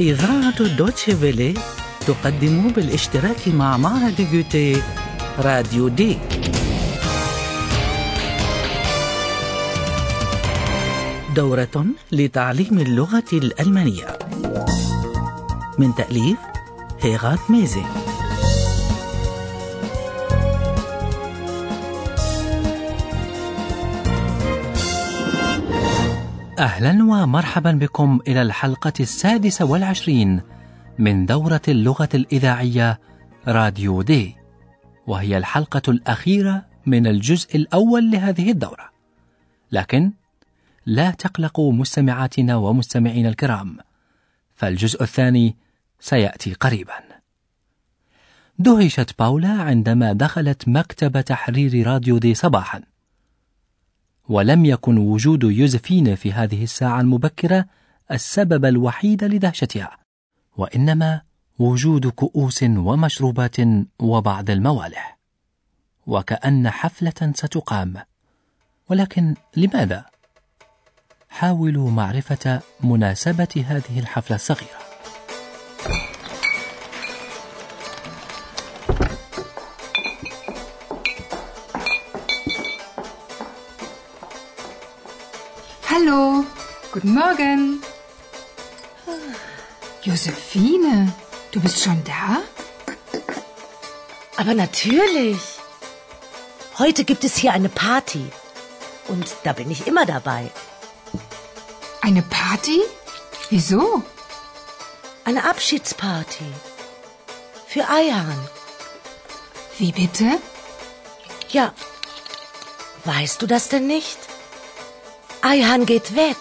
إذاعة دوتشي فيلي تقدم بالاشتراك مع معهد جوتي راديو دي. دورة لتعليم اللغة الألمانية. من تأليف هيغات ميزي. أهلا ومرحبا بكم إلى الحلقة السادسة والعشرين من دورة اللغة الإذاعية راديو دي. وهي الحلقة الأخيرة من الجزء الأول لهذه الدورة. لكن لا تقلقوا مستمعاتنا ومستمعينا الكرام فالجزء الثاني سيأتي قريبا. دهشت باولا عندما دخلت مكتب تحرير راديو دي صباحا. ولم يكن وجود يوزفين في هذه الساعة المبكرة السبب الوحيد لدهشتها وإنما وجود كؤوس ومشروبات وبعض الموالح وكأن حفلة ستقام ولكن لماذا؟ حاولوا معرفة مناسبة هذه الحفلة الصغيرة Hallo, guten Morgen. Josephine, du bist schon da? Aber natürlich. Heute gibt es hier eine Party. Und da bin ich immer dabei. Eine Party? Wieso? Eine Abschiedsparty. Für Eihahn. Wie bitte? Ja. Weißt du das denn nicht? Eihahn geht weg.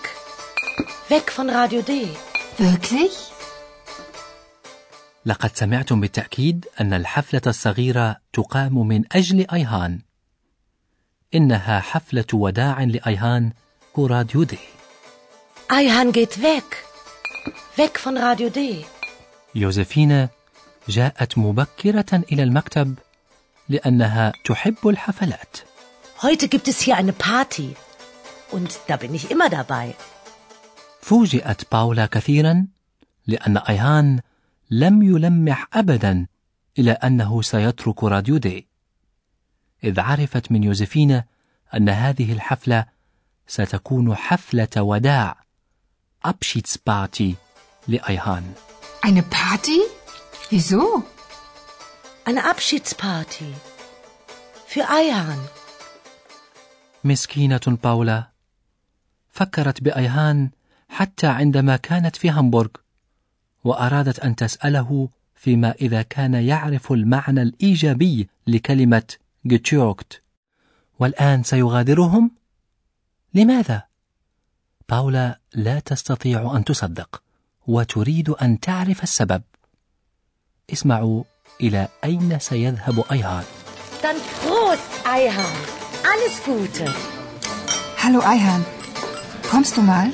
Weg von Radio D. Wirklich? لقد سمعتم بالتأكيد أن الحفلة الصغيرة تقام من أجل أيهان. إنها حفلة وداع لأيهان وراديو دي. Eihahn geht weg. Weg von Radio D. يوزفينا جاءت مبكرة إلى المكتب لأنها تحب الحفلات. Heute gibt es hier eine Party. Und da bin ich immer dabei. فوجئت باولا كثيرا لأن أيهان لم يلمح أبدا إلى أنه سيترك راديو دي إذ عرفت من يوزفينا أن هذه الحفلة ستكون حفلة وداع Abschiedsparty لأيهان Eine Party? Wieso? Eine Abschiedsparty. Für Eihahn. مسكينة باولا فكرت بأيهان حتى عندما كانت في هامبورغ وأرادت أن تسأله فيما إذا كان يعرف المعنى الإيجابي لكلمة جتشوكت والآن سيغادرهم؟ لماذا؟ باولا لا تستطيع أن تصدق وتريد أن تعرف السبب اسمعوا إلى أين سيذهب أيهان Dann Prost, Eihahn. Alles Gute. Hallo Eihahn. Kommst du mal?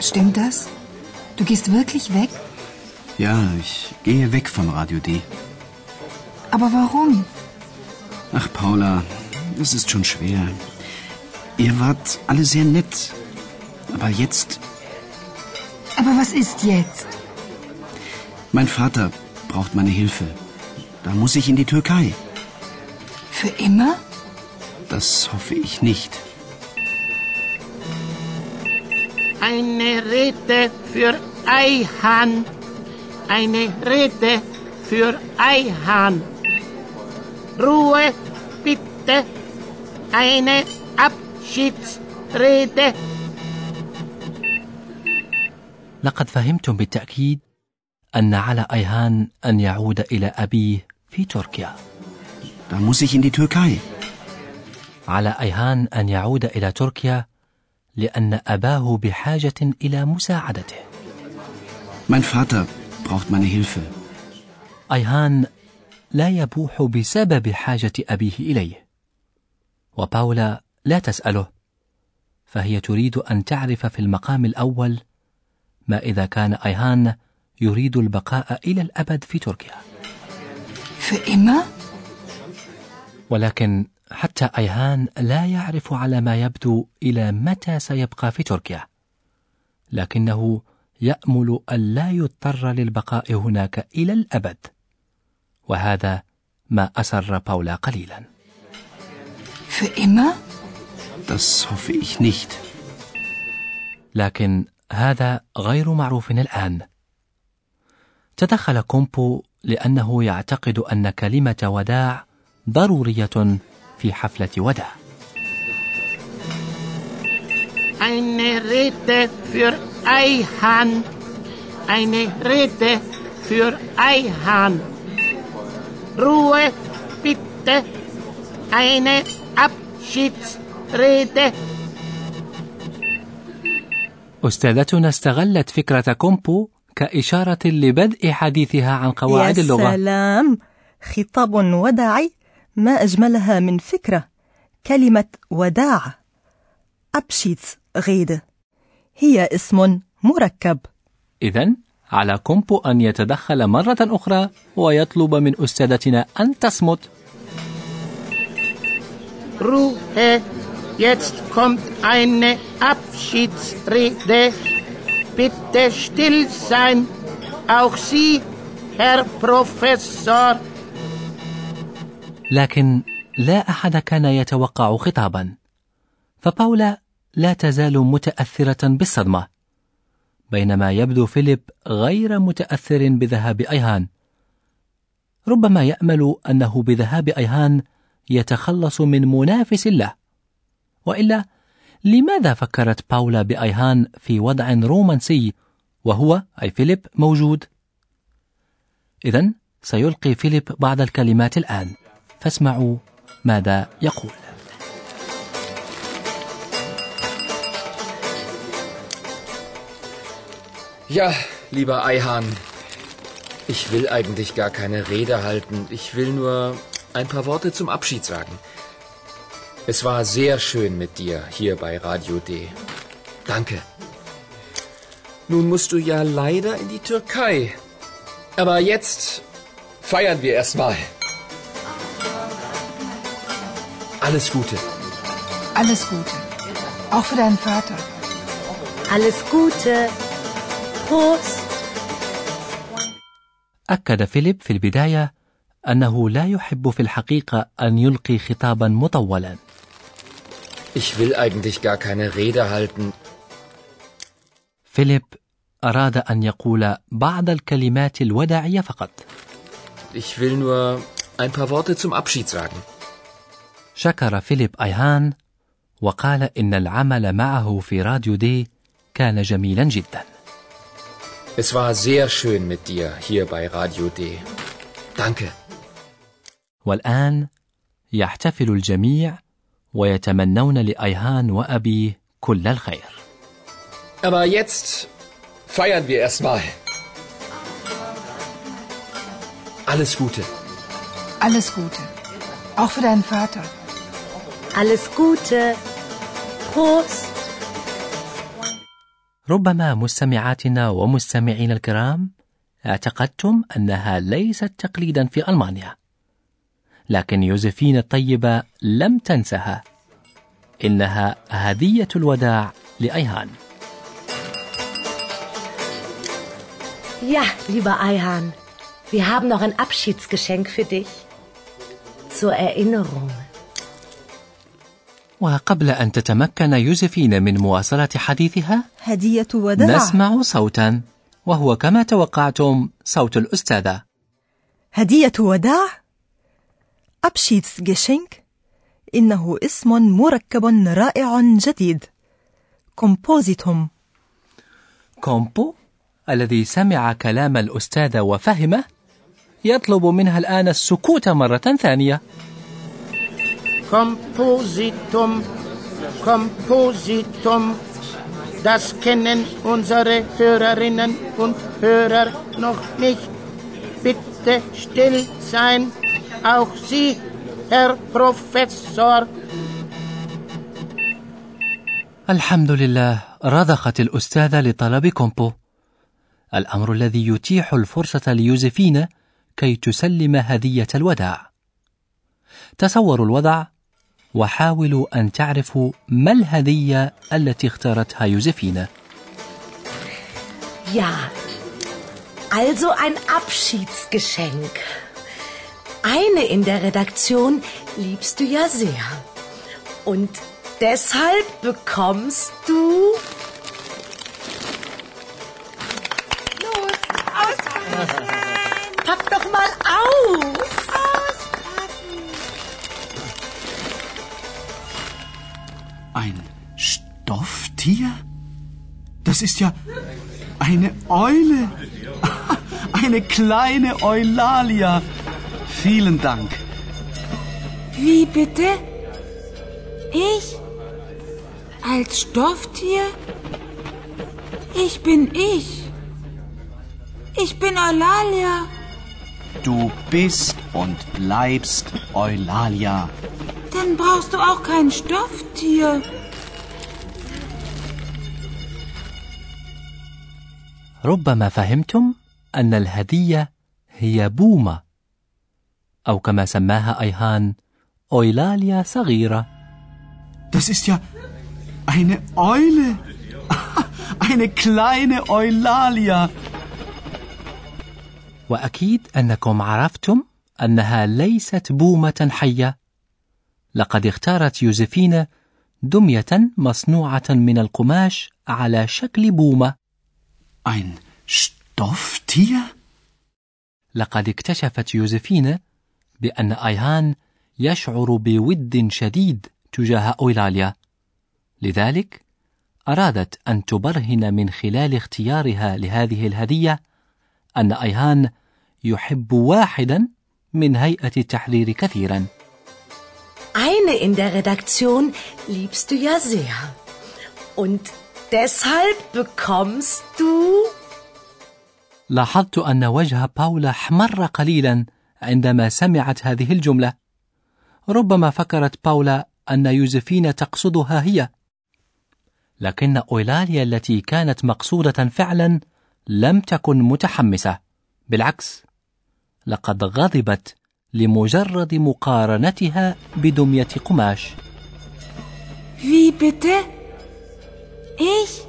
Stimmt das? Du gehst wirklich weg? Ja, ich gehe weg von Radio D. Aber warum? Ach, Paula, das ist schon schwer. Ihr wart alle sehr nett. Aber jetzt, Aber was ist jetzt? mein Vater braucht meine Hilfe. Da muss ich in die Türkei. Für immer? Das hoffe ich nicht. Eine Rede für Eihahn. Eine Rede für Eihahn. Ruhe, bitte. Eine Abschiedsrede. لقد فهمتم بالتأكيد أن على أيهان أن يعود إلى أبيه في تركيا Da muss ich in die Türkei. على أيهان أن يعود إلى تركيا لأن أباه بحاجة إلى مساعدته Mein Vater braucht meine Hilfe. أيهان لا يبوح بسبب حاجة أبيه إليه وباولا لا تسأله فهي تريد أن تعرف في المقام الأول ما إذا كان أيهان يريد البقاء إلى الأبد في تركيا Für immer? ولكن حتى أيهان لا يعرف على ما يبدو إلى متى سيبقى في تركيا لكنه يأمل أن لا يضطر للبقاء هناك إلى الأبد وهذا ما أسر باولا قليلا Für immer? Das hoffe ich nicht. لكن هذا غير معروف الآن تدخل كومبو لأنه يعتقد أن كلمة وداع ضرورية في حفلة وداع Eine Rede für Eihahn. Eine Rede für Eihahn. Ruhe, bitte. Eine Abschiedsrede. أستاذتنا استغلت فكرة كومبو كإشارة لبدء حديثها عن قواعد يا اللغة سلام خطاب وداعي ما أجملها من فكرة كلمة وداع Abschiedsrede هي اسم مركب إذا على كومبو أن يتدخل مرة أخرى ويطلب من أستاذتنا أن تصمت Ruhe. Jetzt kommt eine Abschiedsrede. Bitte still sein. Auch Sie, Herr Professor. لكن لا أحد كان يتوقع خطابا. فباولا لا تزال متأثرة بالصدمة بينما يبدو فيليب غير متأثر بذهاب أيهان. ربما يأمل أنه بذهاب أيهان يتخلص من منافس له. وإلا لماذا فكرت باولا بأيهان في وضع رومانسي وهو أي فيليب موجود؟ إذا سيلقي فيليب بعض الكلمات الآن. فاسمعوا ماذا يقول Ja, lieber Eihahn. Ich will eigentlich gar keine Rede halten. Ich will nur ein paar Worte zum Abschied sagen. Es war sehr schön mit dir hier bei Radio D. Danke. Nun musst du ja leider in die Türkei. Aber jetzt feiern wir erstmal. Alles Gute. Alles Gute. Auch für deinen Vater. Alles Gute. Prost. أكد فيليب في البداية أنه لا يحب في الحقيقة أن يلقي خطابا مطولا Ich will eigentlich gar keine Rede halten. فيليب أراد أن يقول بعض الكلمات الوداعية فقط Ich will nur ein paar Worte zum Abschied sagen. شكر فيليب أيهان وقال إن العمل معه في راديو دي كان جميلا جدا Es war sehr schön mit dir hier bei Radio D. Danke. والآن يحتفل الجميع ويتمنون لأيهان وأبيه كل الخير Aber jetzt feiern wir erstmal. Alles Gute. Alles Gute. Auch für deinen Vater. Alles Gute. Prost. ربما مستمعاتنا ومستمعينا الكرام اعتقدتم أنها ليست تقليدا في ألمانيا لكن يوزفين الطيبة لم تنسها إنها هدية الوداع لأيهان Ja, lieber Eihahn, wir haben noch ein Abschiedsgeschenk für dich. Zur Erinnerung. وقبل أن تتمكن يوزفين من مواصلة حديثها هدية وداع. نسمع صوتا وهو كما توقعتم صوت الأستاذة. هدية وداع. أبشيتس جيشينك. إنه اسم مركب رائع جديد. Kompositum. كومبو الذي سمع كلام الأستاذة وفهمه يطلب منها الآن السكوت مرة ثانية. Kompositum, Kompositum. Das kennen unsere Hörerinnen und Hörer noch nicht. Bitte still sein. Auch Sie, Herr Professor. الحمد لله رضخت الأستاذة لطلب كومبو الأمر الذي يتيح الفرصة ليوزفين كي تسلم هدية الوداع تصوروا الوضع وحاولوا أن تعرفوا ما الهدية التي اختارتها يوزفين Ja, also ein Abschiedsgeschenk. Eine in der Redaktion liebst du ja sehr. Und deshalb bekommst du... Das ist ja eine Eule. Eine kleine Eulalia. Vielen Dank. Wie bitte? Ich? Als Stofftier? Ich bin ich. Ich bin Eulalia. Du bist und bleibst Eulalia. Dann brauchst du auch kein Stofftier. ربما فهمتم أن الهدية هي بومة أو كما سماها أيهان أويلاليا صغيرة Das ist ja eine Eule. Eine kleine Eulalia. وأكيد أنكم عرفتم أنها ليست بومة حية لقد اختارت يوزفين دمية مصنوعة من القماش على شكل بومة Ein Stofftier? لقد اكتشفت يوزفين بأن أيهان يشعر بود شديد تجاه أويلاليا لذلك أرادت أن تبرهن من خلال اختيارها لهذه الهدية أن أيهان يحب واحدا من هيئة التحرير كثيرا Eine in der Redaktion liebst du ja sehr. Und deshalb bekommst du... لاحظت أن وجه باولا احمر قليلا عندما سمعت هذه الجملة. ربما فكرت باولا أن يوزفين تقصدها هي. لكن أويلاليا التي كانت مقصودة فعلا لم تكن متحمسة. بالعكس لقد غضبت لمجرد مقارنتها بدمية قماش. Wie bitte? Ich?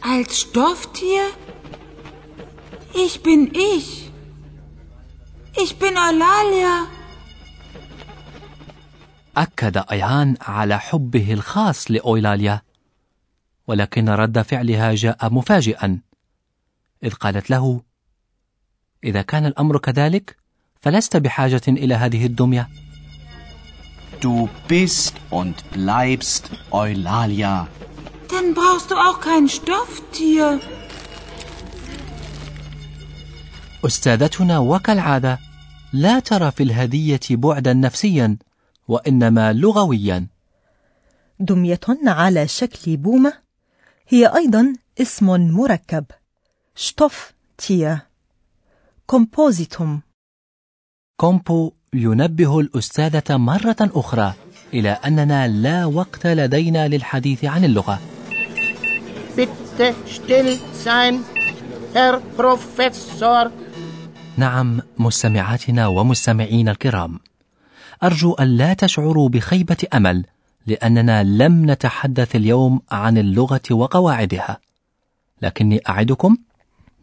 Als Stofftier? Ich bin ich. Ich bin Eulalia. أكد أيهان على حبه الخاص لأويلاليا ولكن رد فعلها جاء مفاجئا إذ قالت له إذا كان الأمر كذلك فلست بحاجة إلى هذه الدمية Du bist und bleibst Eulalia. Dann brauchst du auch kein Stofftier. أستاذتنا وكالعادة لا ترى في الهدية بعدا نفسيا وإنما لغويا. دمية على شكل بومة. هي أيضا اسم مركب. شتوف تيا كومبوزيتوم. كومبو ينبه الأستاذة مرة أخرى إلى أننا لا وقت لدينا للحديث عن اللغة. Bitte still sein, Herr Professor. نعم مستمعاتنا ومستمعينا الكرام. أرجو أن لا تشعروا بخيبة أمل لأننا لم نتحدث اليوم عن اللغة وقواعدها. لكني أعدكم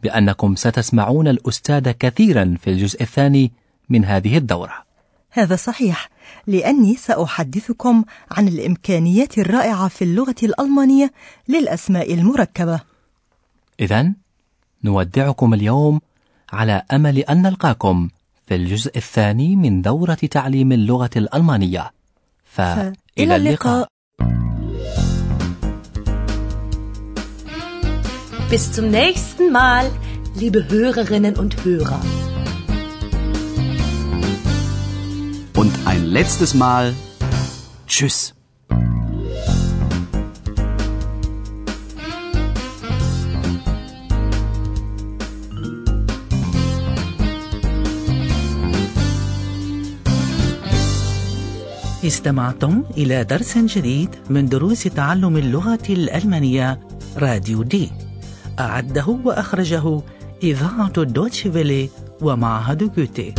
بأنكم ستسمعون الأستاذ كثيرا في الجزء الثاني من هذه الدورة. هذا صحيح لأني سأحدثكم عن الإمكانيات الرائعة في اللغة الألمانية للأسماء المركبة. إذا نودعكم اليوم على أمل أن نلقاكم في الجزء الثاني من دورة تعليم اللغة الألمانية. فإلى اللقاء. Bis zum nächsten Mal, liebe Hörerinnen und Hörer. Letztes Mal. Tschüss. استمعتم إلى درس جديد من دروس تعلم اللغة الألمانية راديو دي أعده وأخرجه إذاعة دوتشفيلي ومعهد جوتي